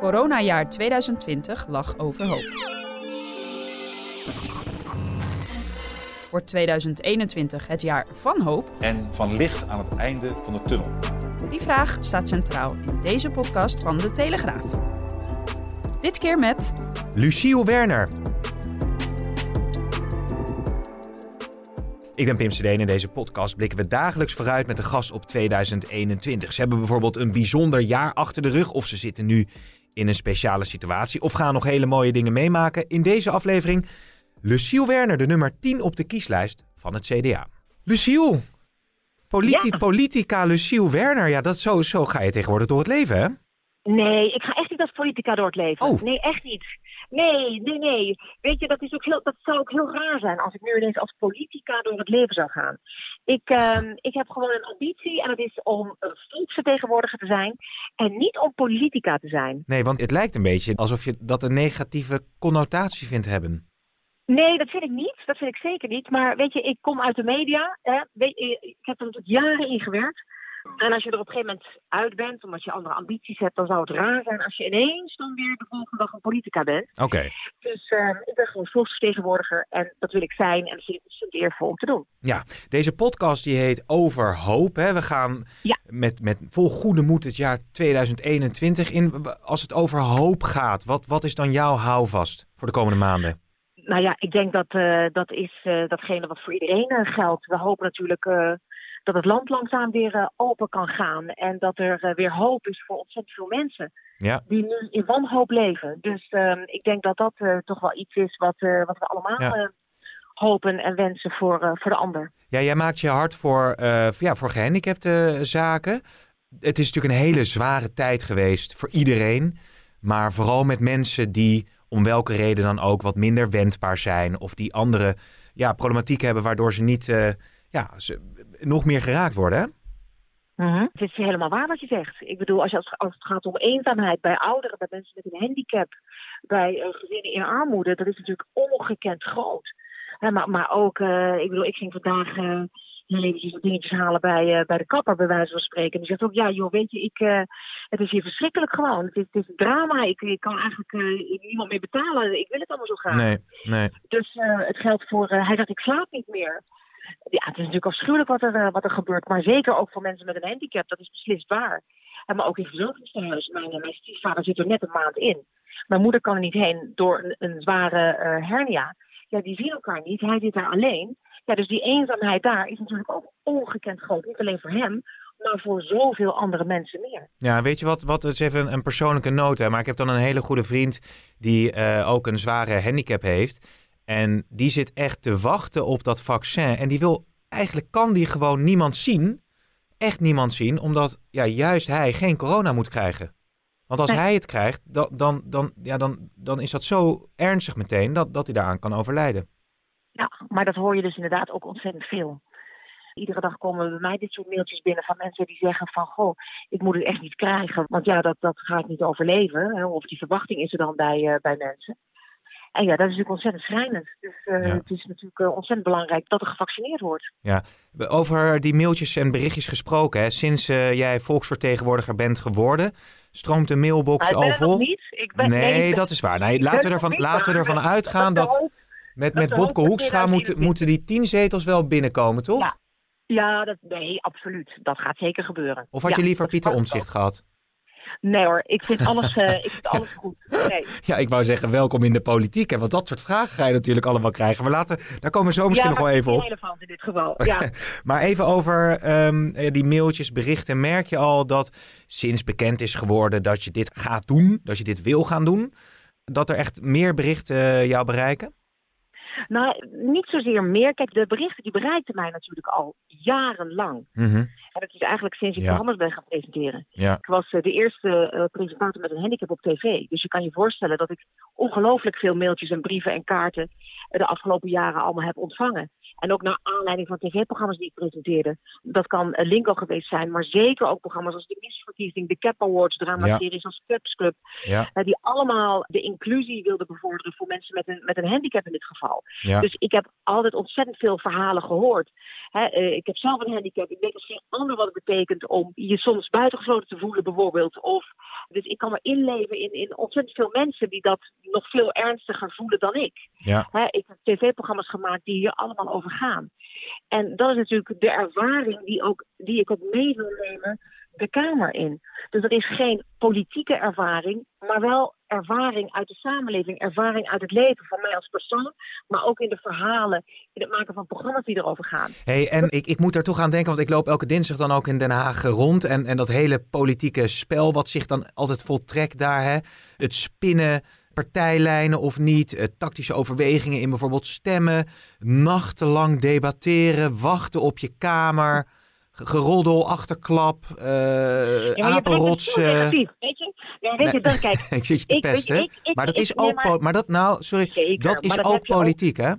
Coronajaar 2020 lag overhoop. Wordt 2021 het jaar van hoop? en van licht aan het einde van de tunnel. Die vraag staat centraal in deze podcast van De Telegraaf. Dit keer met Luciel Werner. Ik ben Pim Cedeen en in deze podcast blikken we dagelijks vooruit met de gast op 2021. Ze hebben bijvoorbeeld een bijzonder jaar achter de rug of ze zitten nu in een speciale situatie of gaan nog hele mooie dingen meemaken. In deze aflevering Luciel Werner, de nummer 10 op de kieslijst van het CDA. Luciel, politi Ja. politica Luciel Werner, ja, dat zo, zo ga je tegenwoordig door het leven, hè? Nee, ik ga echt niet als politica door het leven. Oh. Nee, echt niet. Nee, nee, nee. Weet je, dat, is ook heel, dat zou ook heel raar zijn als ik nu ineens als politica door het leven zou gaan. Ik, ehm, ik heb gewoon een ambitie en dat is om een volksvertegenwoordiger te zijn en niet om politica te zijn. Nee, want het lijkt een beetje alsof je dat een negatieve connotatie vindt hebben. Nee, dat vind ik niet. Dat vind ik zeker niet. Maar weet je, ik kom uit de media. Hè. Weet, je, ik heb er natuurlijk jaren in gewerkt. En als je er op een gegeven moment uit bent, omdat je andere ambities hebt, dan zou het raar zijn als je ineens dan weer de volgende dag een politica bent. Oké. Dus ehm, ik ben gewoon volksvertegenwoordiger en dat wil ik zijn en dat vind ik dus een eer voor om te doen. Ja, deze podcast die heet Over Hoop. Hè? We gaan Ja. met, met vol goede moed het jaar 2021 in. Als het over hoop gaat, wat, wat is dan jouw houvast voor de komende maanden? Nou ja, ik denk dat eh, dat is eh, datgene wat voor iedereen eh, geldt. We hopen natuurlijk dat het land langzaam weer eh, open kan gaan en dat er eh, weer hoop is voor ontzettend veel mensen Ja. die nu in wanhoop leven. Dus ehm, ik denk dat dat eh, toch wel iets is wat, wat we allemaal Ja. hopen en wensen voor, voor de ander. Ja, jij maakt je hard voor, ja, voor gehandicapte zaken. Het is natuurlijk een hele zware tijd geweest voor iedereen. Maar vooral met mensen die om welke reden dan ook wat minder wendbaar zijn. Of die andere ja, problematiek hebben waardoor ze niet ja, ze, nog meer geraakt worden. Hè? Het is helemaal waar wat je zegt. Ik bedoel, als, je, als, als het gaat om eenzaamheid bij ouderen, bij mensen met een handicap, bij eh, gezinnen in armoede, dat is natuurlijk ongekend groot. Hè, maar, maar ook, eh, ik bedoel, ik ging vandaag eh heel eventjes wat dingetjes halen bij, bij de kapper, bij wijze van spreken. En die zegt ook, ja joh, weet je, ik, het is hier verschrikkelijk gewoon. Het is, het is een drama. Ik, ik kan eigenlijk niemand meer betalen. Ik wil het allemaal zo graag. Nee, nee. Dus het geldt voor. hij zegt: Ik slaap niet meer. Ja, het is natuurlijk afschuwelijk wat er, eh, wat er gebeurt. Maar zeker ook voor mensen met een handicap. Dat is beslist waar. En maar ook in verzorgingstehuis. Mijn, mijn stiefvader zit er net een maand in. Mijn moeder kan er niet heen door een, zware eh, hernia. Ja, die zien elkaar niet. Hij zit daar alleen. Ja, dus die eenzaamheid daar is natuurlijk ook ongekend groot. Niet alleen voor hem, maar voor zoveel andere mensen meer. Ja, weet je wat? wat is even een, persoonlijke noot. Maar ik heb dan een hele goede vriend die eh, ook een zware handicap heeft. En die zit echt te wachten op dat vaccin. En die wil, eigenlijk kan die gewoon niemand zien. Echt niemand zien, omdat ja, juist hij geen corona moet krijgen. Want als Nee. hij het krijgt, dan, dan, dan, ja, dan, dan is dat zo ernstig meteen dat, dat hij daaraan kan overlijden. Ja, maar dat hoor je dus inderdaad ook ontzettend veel. Iedere dag komen bij mij dit soort mailtjes binnen van mensen die zeggen van... goh, ik moet het echt niet krijgen, want ja, dat, dat ga ik niet overleven. Hè, Of die verwachting is er dan bij, eh, bij mensen. En ja, dat is natuurlijk ontzettend schrijnend. Dus eh, Ja. het is natuurlijk eh, ontzettend belangrijk dat er gevaccineerd wordt. Over die mailtjes en berichtjes gesproken, hè, sinds eh, jij volksvertegenwoordiger bent geworden, stroomt de mailbox al vol? niet. Ik ben, Nee, ik dat is waar. Nee, laten we ervan, niet, laten we ervan uitgaan dat met, met Wopke Hoekstra moeten, 2021. moeten die tien zetels wel binnenkomen, toch? Ja. Ja, dat, nee, absoluut. Dat gaat zeker gebeuren. Of had Ja, je liever Pieter Omtzigt gehad? Nee hoor, ik vind alles, eh, ik vind alles goed. Nee. Ja, ik wou zeggen welkom in de politiek. Hè, want dat soort vragen ga je natuurlijk allemaal krijgen. Maar laten, daar komen we zo misschien ja, nog wel even op. is relevant in dit geval. Ja. Maar even over ehm, eh, die mailtjes, berichten. Merk je al dat sinds bekend is geworden dat je dit gaat doen, dat je dit wil gaan doen, dat er echt meer berichten eh, jou bereiken? Nou, niet zozeer meer. Kijk, de berichten die bereikten mij natuurlijk al jarenlang. En dat is eigenlijk sinds ik Ja. programma's ben gaan presenteren. Ja. Ik was eh, de eerste eh, presentator met een handicap op tv. Dus je kan je voorstellen dat ik ongelooflijk veel mailtjes en brieven en kaarten eh, de afgelopen jaren allemaal heb ontvangen. En ook naar aanleiding van tv-programma's die ik presenteerde. Dat kan eh, Lingo geweest zijn, maar zeker ook programma's als de Missverkiezing, de Cap Awards, drama-series als Clubs Club. Ja. eh, die allemaal de inclusie wilden bevorderen voor mensen met een, met een handicap in dit geval. Ja. Dus ik heb altijd ontzettend veel verhalen gehoord. Eh, ik heb zelf een handicap. Ik weet als geen ander wat het betekent om je soms buitengesloten te voelen, bijvoorbeeld. Of, dus ik kan me inleven in, in ontzettend veel mensen die dat nog veel ernstiger voelen dan ik. Ja. Ik heb tv-programma's gemaakt die hier allemaal over gaan. En dat is natuurlijk de ervaring die, ook, die ik ook mee wil nemen de Kamer in. Dus dat is geen politieke ervaring, maar wel ervaring uit de samenleving, ervaring uit het leven van mij als persoon, maar ook in de verhalen, in het maken van programma's die erover gaan. Hey, en ik, ik moet daar toch aan denken, want ik loop elke dinsdag dan ook in Den Haag rond. En, en dat hele politieke spel wat zich dan altijd voltrekt daar. Hè? Het spinnen, partijlijnen of niet, eh, tactische overwegingen in bijvoorbeeld stemmen, nachtenlang debatteren, wachten op je kamer, ge- geroddel, achterklap, eh Ja, apenrotsen. negatief, weet je? Ja, weet je, dan kijk, ik zit je te pesten. maar dat is ook, maar- dat nou, sorry, Zeker, dat is dat ook politiek hè?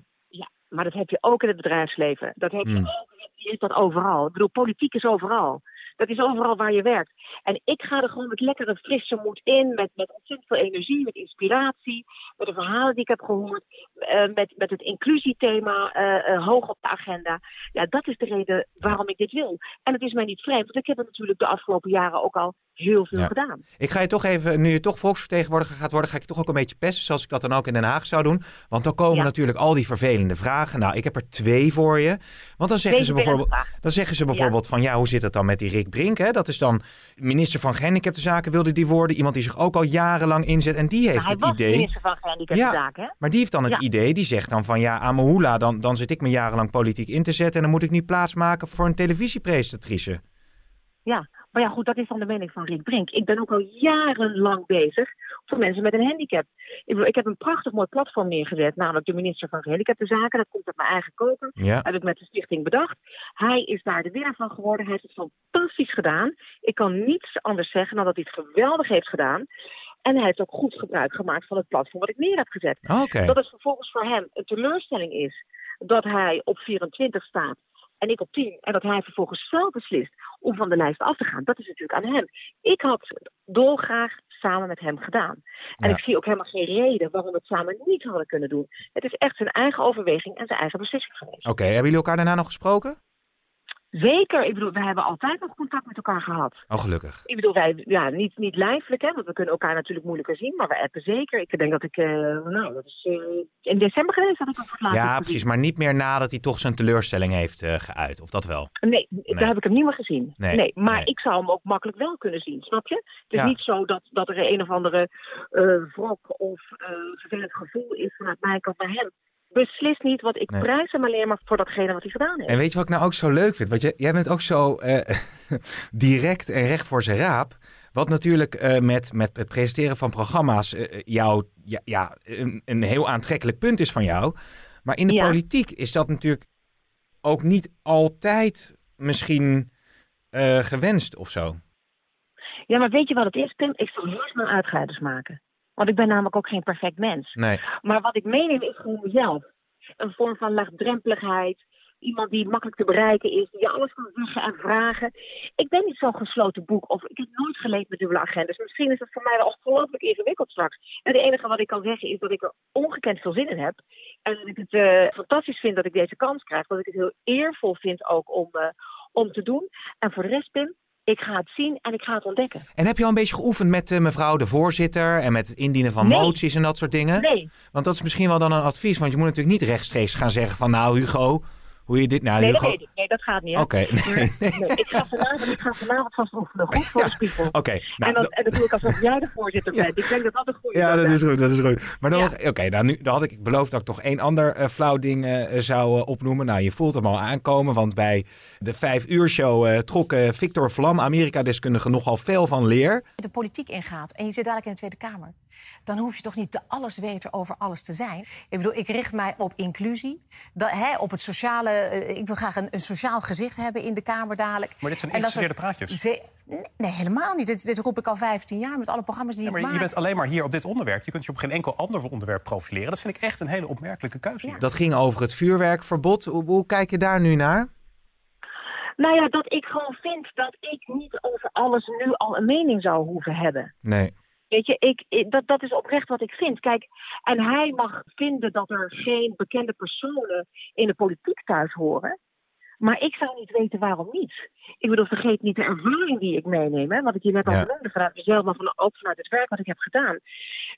Maar dat heb je ook in het bedrijfsleven. Dat heb je Hmm. ook, je hebt dat overal. Ik bedoel, politiek is overal. Dat is overal waar je werkt. En ik ga er gewoon met lekkere frisse moed in, met, met ontzettend veel energie, met inspiratie, met de verhalen die ik heb gehoord, eh, met, met het inclusiethema eh, hoog op de agenda. Ja, dat is de reden waarom ik dit wil. En het is mij niet vreemd, want ik heb het natuurlijk de afgelopen jaren ook al heel veel Ja. gedaan. Ik ga je toch even, nu je toch volksvertegenwoordiger gaat worden, ga ik je toch ook een beetje pesten, zoals ik dat dan ook in Den Haag zou doen. Want dan komen Ja. natuurlijk al die vervelende vragen. Nou, ik heb er twee voor je. Want dan zeggen Deze ze bijvoorbeeld, dan zeggen ze bijvoorbeeld van, ja, hoe zit het dan met die Rick Brink? Hè? Dat is dan minister van Gehandicaptenzaken wilde die worden. Iemand die zich ook al jarenlang inzet. En die heeft het was idee. minister van Gehandicaptenzaken, hè? Maar die heeft dan het Ja. idee, die zegt dan van ja, aan Mahula, dan, dan zit ik me jarenlang politiek in te zetten en dan moet ik niet plaatsmaken voor een televisiepresentatrice. Ja, maar ja, goed, dat is dan de mening van Rick Brink. Ik ben ook al jarenlang bezig voor mensen met een handicap. Ik, ik heb een prachtig mooi platform neergezet, namelijk de minister van Gehandicaptenzaken. Dat komt uit mijn eigen koker. Ja. heb ik met de stichting bedacht. Hij is daar de winnaar van geworden. Hij heeft het fantastisch gedaan. Ik kan niets anders zeggen dan dat hij het geweldig heeft gedaan. En hij heeft ook goed gebruik gemaakt van het platform wat ik neer heb gezet. Dat het vervolgens voor hem een teleurstelling is dat hij op 24 staat en ik op 10. En dat hij vervolgens zelf beslist om van de lijst af te gaan. Dat is natuurlijk aan hem. Ik had dolgraag samen met hem gedaan. En Ja. ik zie ook helemaal geen reden waarom we het samen niet hadden kunnen doen. Het is echt zijn eigen overweging en zijn eigen beslissing geweest. Oké, hebben jullie elkaar daarna nog gesproken? Zeker, ik bedoel, we hebben altijd nog contact met elkaar gehad. Oh, gelukkig. Ik bedoel, wij, ja, niet, niet lijfelijk, hè, want we kunnen elkaar natuurlijk moeilijker zien, maar we appen zeker. Ik denk dat ik, eh, nou, dat is eh, in december geweest dat ik hem voor het laatst heb Ja, precies. Maar niet meer nadat hij toch zijn teleurstelling heeft eh, geuit. Of dat wel? Nee, Nee. daar heb ik hem niet meer gezien. Nee, Nee, maar nee. ik zou hem ook makkelijk wel kunnen zien, snap je? Het is Ja. niet zo dat, dat er een of andere wrok of vervelend gevoel is vanuit mijn kant naar hem. Beslist niet, want ik Nee. prijs hem alleen maar voor datgene wat hij gedaan heeft. En weet je wat ik nou ook zo leuk vind? Want jij, jij bent ook zo eh, direct en recht voor zijn raap. Wat natuurlijk eh, met, met het presenteren van programma's eh, jou, ja, ja, een, een heel aantrekkelijk punt is van jou. Maar in de Ja. politiek is dat natuurlijk ook niet altijd misschien gewenst of zo. Ja, maar weet je wat het is, Tim? Ik zal heel snel uitgeleiders maken. Want ik ben namelijk ook geen perfect mens. Nee. Maar wat ik meeneem is gewoon mezelf. Een vorm van laagdrempeligheid. Iemand die makkelijk te bereiken is. Die je alles kan zeggen en vragen. Ik ben niet zo'n gesloten boek. Of ik heb nooit geleefd met dubbele agendas. Misschien is het voor mij wel ongelooflijk ingewikkeld straks. En het enige wat ik kan zeggen is dat ik er ongekend veel zin in heb. En dat ik het eh, fantastisch vind dat ik deze kans krijg. Dat ik het heel eervol vind ook om, eh, om te doen. En voor de rest, Pim, ik ga het zien en ik ga het ontdekken. En heb je al een beetje geoefend met eh, mevrouw de voorzitter en met het indienen van Nee. moties en dat soort dingen? Nee, Want dat is misschien wel dan een advies, want je moet natuurlijk niet rechtstreeks gaan zeggen van nou Hugo, hoe je dit nou nee, dat weet ik. Nee, dat gaat niet. Oké, nee. Nee, nee, ik, ga vanavond, ik ga vanavond vast oefenen. Goed voor de spiegel. Oké, en, nou, dat, dat- en dat doe ik alsof jij de voorzitter bent. Ik denk dat dat een goede ja, dat is. goed, dat is goed. Maar dan Ja. oké, nou nu dan had ik beloofd dat ik toch één ander eh, flauw ding eh, zou eh, opnoemen. Nou, je voelt hem al aankomen, want bij de vijf uur show eh, trok Victor Vlam, Amerika-deskundige, nogal veel van leer. de politiek ingaat en je zit dadelijk in de Tweede Kamer. Dan hoef je toch niet de allesweter over alles te zijn. Ik bedoel, ik richt mij op inclusie, dat, hè, op het sociale. eh, ik wil graag een, een sociaal gezicht hebben in de Kamer dadelijk. Maar dit zijn ingestudeerde praatjes. Ze- nee, helemaal niet. Dit, dit roep ik al 15 jaar met alle programma's die Ja, maar ik je maak. bent alleen maar hier op dit onderwerp. Je kunt je op geen enkel ander onderwerp profileren. Dat vind ik echt een hele opmerkelijke keuze. Dat ging over het vuurwerkverbod. Hoe, hoe kijk je daar nu naar? Nou ja, dat ik gewoon vind dat ik niet over alles nu al een mening zou hoeven hebben. Nee. Weet je, ik, ik- dat, dat is oprecht wat ik vind. Kijk, en hij mag vinden dat er geen bekende personen in de politiek thuis horen. Maar ik zou niet weten waarom niet. Ik bedoel, vergeet niet de ervaring die ik meeneem. Hè? Wat ik hier net al Ja. vanuit mezelf, maar van, ook vanuit het werk wat ik heb gedaan.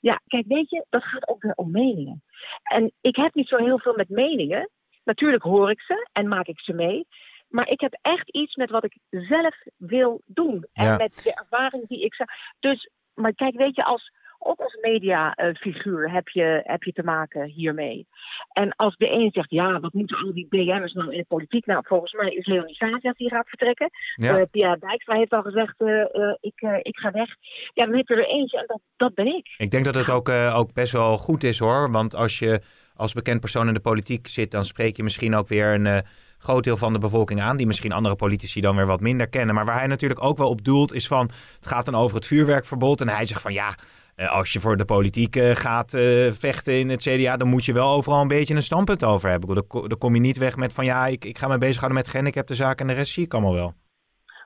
Ja, kijk, weet je, dat gaat ook weer om meningen. En ik heb niet zo heel veel met meningen. Natuurlijk hoor ik ze en maak ik ze mee. Maar ik heb echt iets met wat ik zelf wil doen. En Ja. met de ervaring die ik zou. Dus, maar kijk, weet je, als, ook als mediafiguur heb je, heb je te maken hiermee. En als de een zegt, ja, wat moeten al die BN'ers nou in de politiek? Nou, volgens mij is Leonie Sazias die gaat vertrekken. Ja. Eh, Pia Dijkstra heeft al gezegd, eh, eh, ik, ik ga weg. Ja, dan heb je er eentje en dat, dat ben ik. Ik denk dat het ook, ook best wel goed is hoor. Want als je als bekend persoon in de politiek zit, dan spreek je misschien ook weer een groot deel van de bevolking aan. Die misschien andere politici dan weer wat minder kennen. Maar waar hij natuurlijk ook wel op doelt, is van het gaat dan over het vuurwerkverbod. En hij zegt van ja. eh, Als je voor de politiek eh, gaat eh, vechten in het CDA, dan moet je wel overal een beetje een standpunt over hebben. Dan ko- Dan kom je niet weg met van ja, ik, ik ga me bezighouden met gehandicaptenzaken en de rest zie ik allemaal wel.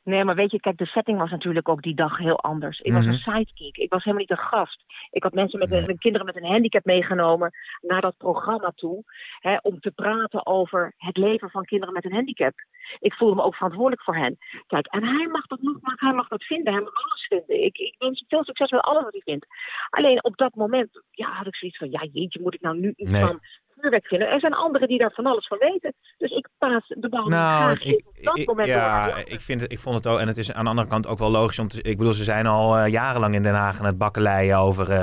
Nee, maar weet je, kijk, de setting was natuurlijk ook die dag heel anders. Ik was Mhm. een sidekick. Ik was helemaal niet een gast. Ik had mensen met een, kinderen met een handicap meegenomen naar dat programma toe. Hè, om te praten over het leven van kinderen met een handicap. Ik voelde me ook verantwoordelijk voor hen. Kijk, en hij mag dat nogmaals, hij mag dat vinden. Hij mag alles vinden. Ik, ik wens hem veel succes met alles wat hij vindt. Alleen op dat moment ja, had ik zoiets van, ja jeetje, moet ik nou nu iets Nee. van vuurwerk vinden? Er zijn anderen die daar van alles van weten. Dus ik paas de bal Nou, ik, op dat ik- moment ja, ik, vind het, ik vond het ook, en het is aan de andere kant ook wel logisch om te, ik bedoel, ze zijn al eh, jarenlang in Den Haag aan het bakkeleien over eh,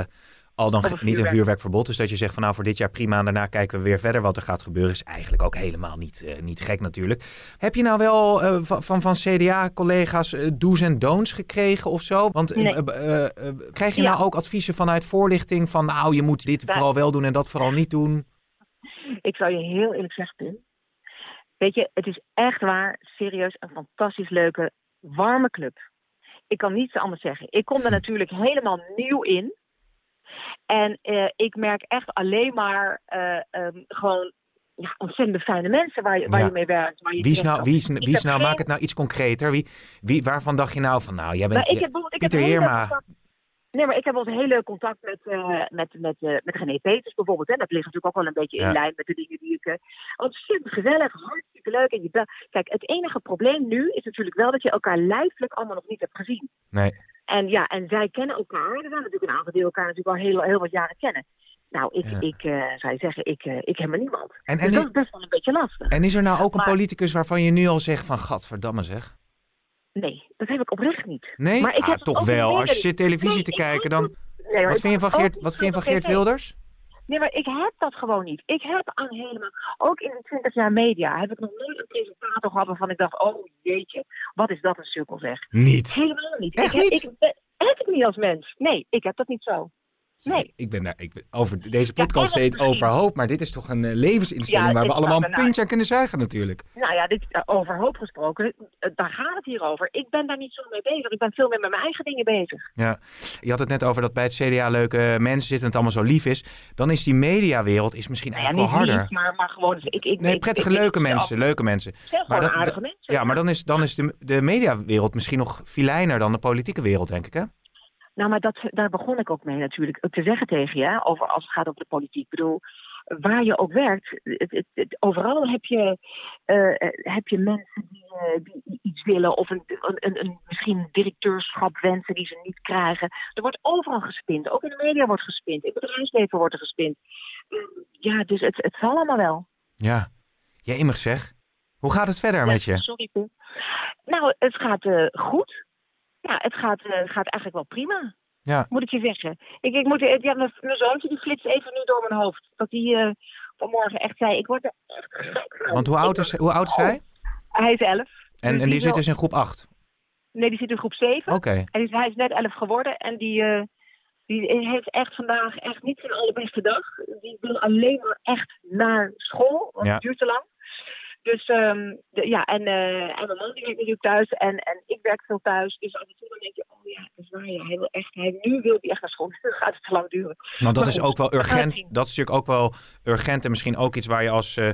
al dan niet een vuurwerk. vuurwerkverbod. Dus dat je zegt van nou voor dit jaar prima en daarna kijken we weer verder wat er gaat gebeuren, is eigenlijk ook helemaal niet, eh, niet gek natuurlijk. Heb je nou wel van, van, van CDA-collega's do's en don'ts gekregen of zo? Want Nee. krijg je Ja. nou ook adviezen vanuit voorlichting van nou je moet dit vooral wel doen en dat vooral niet doen? Ik zou je heel eerlijk zeggen, Pim. Weet je, het is echt waar, serieus, een fantastisch leuke, warme club. Ik kan niets anders zeggen. Ik kom er natuurlijk helemaal nieuw in. En eh, ik merk echt alleen maar eh, ehm, gewoon ja, ontzettend fijne mensen waar je, waar Ja. je mee werkt. Waar je Wie is nou, wie is, Ik wie is heb nou geen- maak het nou iets concreter. Wie, wie, waarvan dacht je nou van nou, jij bent... Nou, ik heb, bijvoorbeeld- ik heb Pieter hele Heerma. Nee, maar ik heb ons hele contact met, eh met, met, eh, met René Peters bijvoorbeeld. Hè. Dat ligt natuurlijk ook wel een beetje Ja. in lijn met de dingen die ik... eh ontzettend gezellig, hartstikke leuk. En je Kijk, het enige probleem nu is natuurlijk wel dat je elkaar lijfelijk allemaal nog niet hebt gezien. Nee. En ja, en zij kennen elkaar. Er zijn natuurlijk een aantal die elkaar natuurlijk al heel, heel wat jaren kennen. Nou, ik, Ja. ik eh, zou je zeggen, ik, eh, ik heb er niemand. En, dus dat is best wel een beetje lastig. en is er nou ook een politicus waarvan je nu al zegt van gadverdamme zeg? Nee, dat heb ik oprecht niet. Nee? Maar ik Ah, heb toch wel. Als je zit televisie Nee, te kijken, dan... Nee, Wat vind je van Geert, wat vind je van Geert. Wilders? Nee, maar ik heb dat gewoon niet. Ik heb aan helemaal, ook in de 20 jaar media, heb ik nog nooit een presentator gehad waarvan ik dacht, oh jeetje, wat is dat een sukkel zeg. Niet. Helemaal niet. Echt ik, heb- niet? Ik, ben- heb ik niet als mens. Nee, ik heb dat niet zo. Nee. Ik ben daar, ik ben, over deze Ja, podcast en heet overhoop, maar dit is toch een eh, levensinstelling Ja, waar we allemaal een puntje aan kunnen zuigen natuurlijk. Nou ja, dit, eh, over hoop gesproken, eh, daar gaat het hier over. Ik ben daar niet zo mee bezig. Ik ben veel meer met mijn eigen dingen bezig. Ja. Je had het net over dat bij het CDA leuke mensen zitten en het allemaal zo lief is. Dan is die mediawereld is misschien Nou ja, eigenlijk wel harder. lief, maar, maar gewoon... Ik, ik, Nee, prettige ik- leuke mensen, leuke mensen. Maar dat- aardige mensen. Ja, maar dan is, dan is de, de mediawereld misschien nog filijner dan de politieke wereld, denk ik, hè? Nou, maar dat, daar begon ik ook mee natuurlijk te zeggen tegen je, over, als het gaat over de politiek. Ik bedoel, waar je ook werkt, het, het, het- overal heb je, eh, eh, heb je mensen die, eh, die iets willen of een, een, een, misschien directeurschap wensen die ze niet krijgen. Er wordt overal gespind, ook in de media wordt gespind, in het bedrijfsleven wordt er gespind. Eh, Ja, dus het, het zal allemaal wel. Ja. Jemig zeg. Hoe gaat het verder met je? Sorry, Pim. Nou, het gaat goed. Ja, het gaat, eh, gaat eigenlijk wel prima. Ja. Moet ik je zeggen. Ik, ik moet, ja, mijn, mijn zoontje die flitst even nu door mijn hoofd. Dat hij eh, vanmorgen echt zei, ik word er echt gek van. Want hoe oud is, hoe oud is hij? Hij is elf. En, Dus en die die zit dus in groep 8. Nee, die zit in groep 7. Oké. En die, hij is net elf geworden. En die, eh, Die heeft echt vandaag echt niet zijn allerbeste dag. Die wil alleen maar echt naar school, want Ja. het duurt te lang. Dus ehm, de- ja, en, eh, en mijn man die werkt natuurlijk thuis en, en ik werk veel thuis. Dus af en toe dan denk je, oh ja, dat is waar. Ja, hij wil echt, hij, nu wil hij echt naar school. Nu gaat het te lang duren. Want dat Maar is goed, ook wel urgent. Dat is natuurlijk ook wel urgent en misschien ook iets waar je als, eh,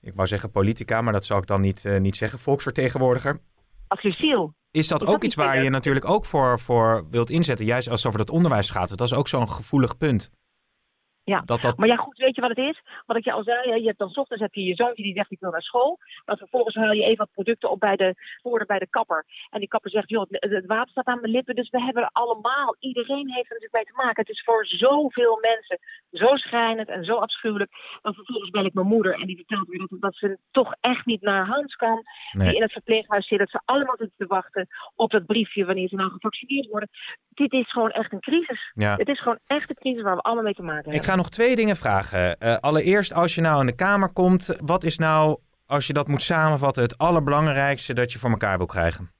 ik wou zeggen politica, maar dat zou ik dan niet, eh, niet zeggen, volksvertegenwoordiger. Als Luciel. Is dat Is ook dat iets waar je natuurlijk ook voor, voor wilt inzetten, juist als het over dat onderwijs gaat? Want dat is ook zo'n gevoelig punt. Ja. Dat dat, Maar ja, goed, weet je wat het is? Wat ik je al zei, hè, je hebt dan 's ochtends heb je je zoontje die zegt ik wil naar school. Dan vervolgens haal je even wat producten op bij de voordeur bij de kapper. En die kapper zegt, joh, het, water staat aan mijn lippen. Dus we hebben er allemaal, iedereen heeft er natuurlijk mee te maken. Het is voor zoveel mensen zo schrijnend en zo afschuwelijk. Dan vervolgens bel ik mijn moeder en die vertelt weer dat, dat ze toch echt niet naar Hans kan. Die in het verpleeghuis zit, dat ze allemaal zitten te wachten op dat briefje wanneer ze nou gevaccineerd worden. Dit is gewoon echt een crisis. Ja. Het is gewoon echt een crisis waar we allemaal mee te maken hebben. Ga nog twee dingen vragen. Eh, allereerst, als je nou in de Kamer komt, wat is nou, als je dat moet samenvatten, het allerbelangrijkste dat je voor elkaar wil krijgen?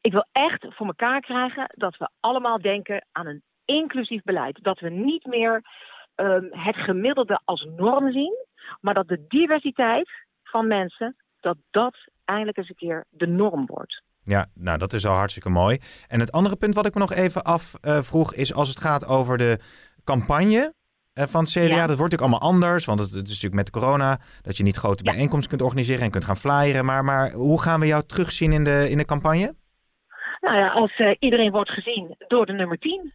Ik wil echt voor elkaar krijgen dat we allemaal denken aan een inclusief beleid. Dat we niet meer ehm, het gemiddelde als norm zien, maar dat de diversiteit van mensen, dat dat eindelijk eens een keer de norm wordt. Ja, nou dat is al hartstikke mooi. En het andere punt wat ik me nog even afvroeg is als het gaat over de campagne eh, van het CDA. Ja. Dat wordt natuurlijk allemaal anders, want het, het is natuurlijk met corona dat je niet grote Ja. bijeenkomsten kunt organiseren en kunt gaan flyeren. Maar, maar hoe gaan we jou terugzien in de, in de campagne? Nou ja, als eh, iedereen wordt gezien door de nummer 10.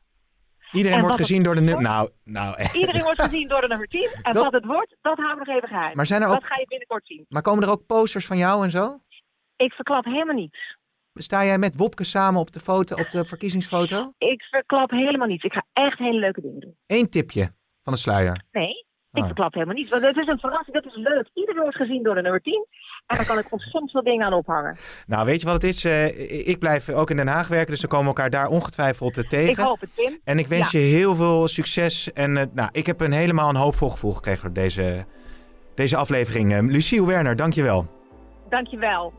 Iedereen En wordt wat gezien door de... nu- wordt? Nou, nou, echt. Iedereen wordt gezien door de nummer 10. En Dat- wat het wordt, dat houden we nog even geheim. Maar zijn er Dat ook, ga je binnenkort zien. maar komen er ook posters van jou en zo? Ik verklap helemaal niets. Sta jij met Wopke samen op de foto, op de verkiezingsfoto? Ik verklap helemaal niets. Ik ga echt hele leuke dingen doen. Eén tipje van de sluier. Nee, ik Ah. verklap helemaal niets. Want het is een verrassing, dat is leuk. Iedereen wordt gezien door de nummer 10. En daar kan ik ontzettend veel dingen aan ophangen. Nou, weet je wat het is? Eh, ik blijf ook in Den Haag werken, dus dan komen we elkaar daar ongetwijfeld eh, tegen. Ik hoop het, Tim. En ik wens je heel veel succes. En eh, nou, ik heb een helemaal een hoopvol gevoel gekregen door deze, deze aflevering. Lucie Werner, dankjewel. Dankjewel.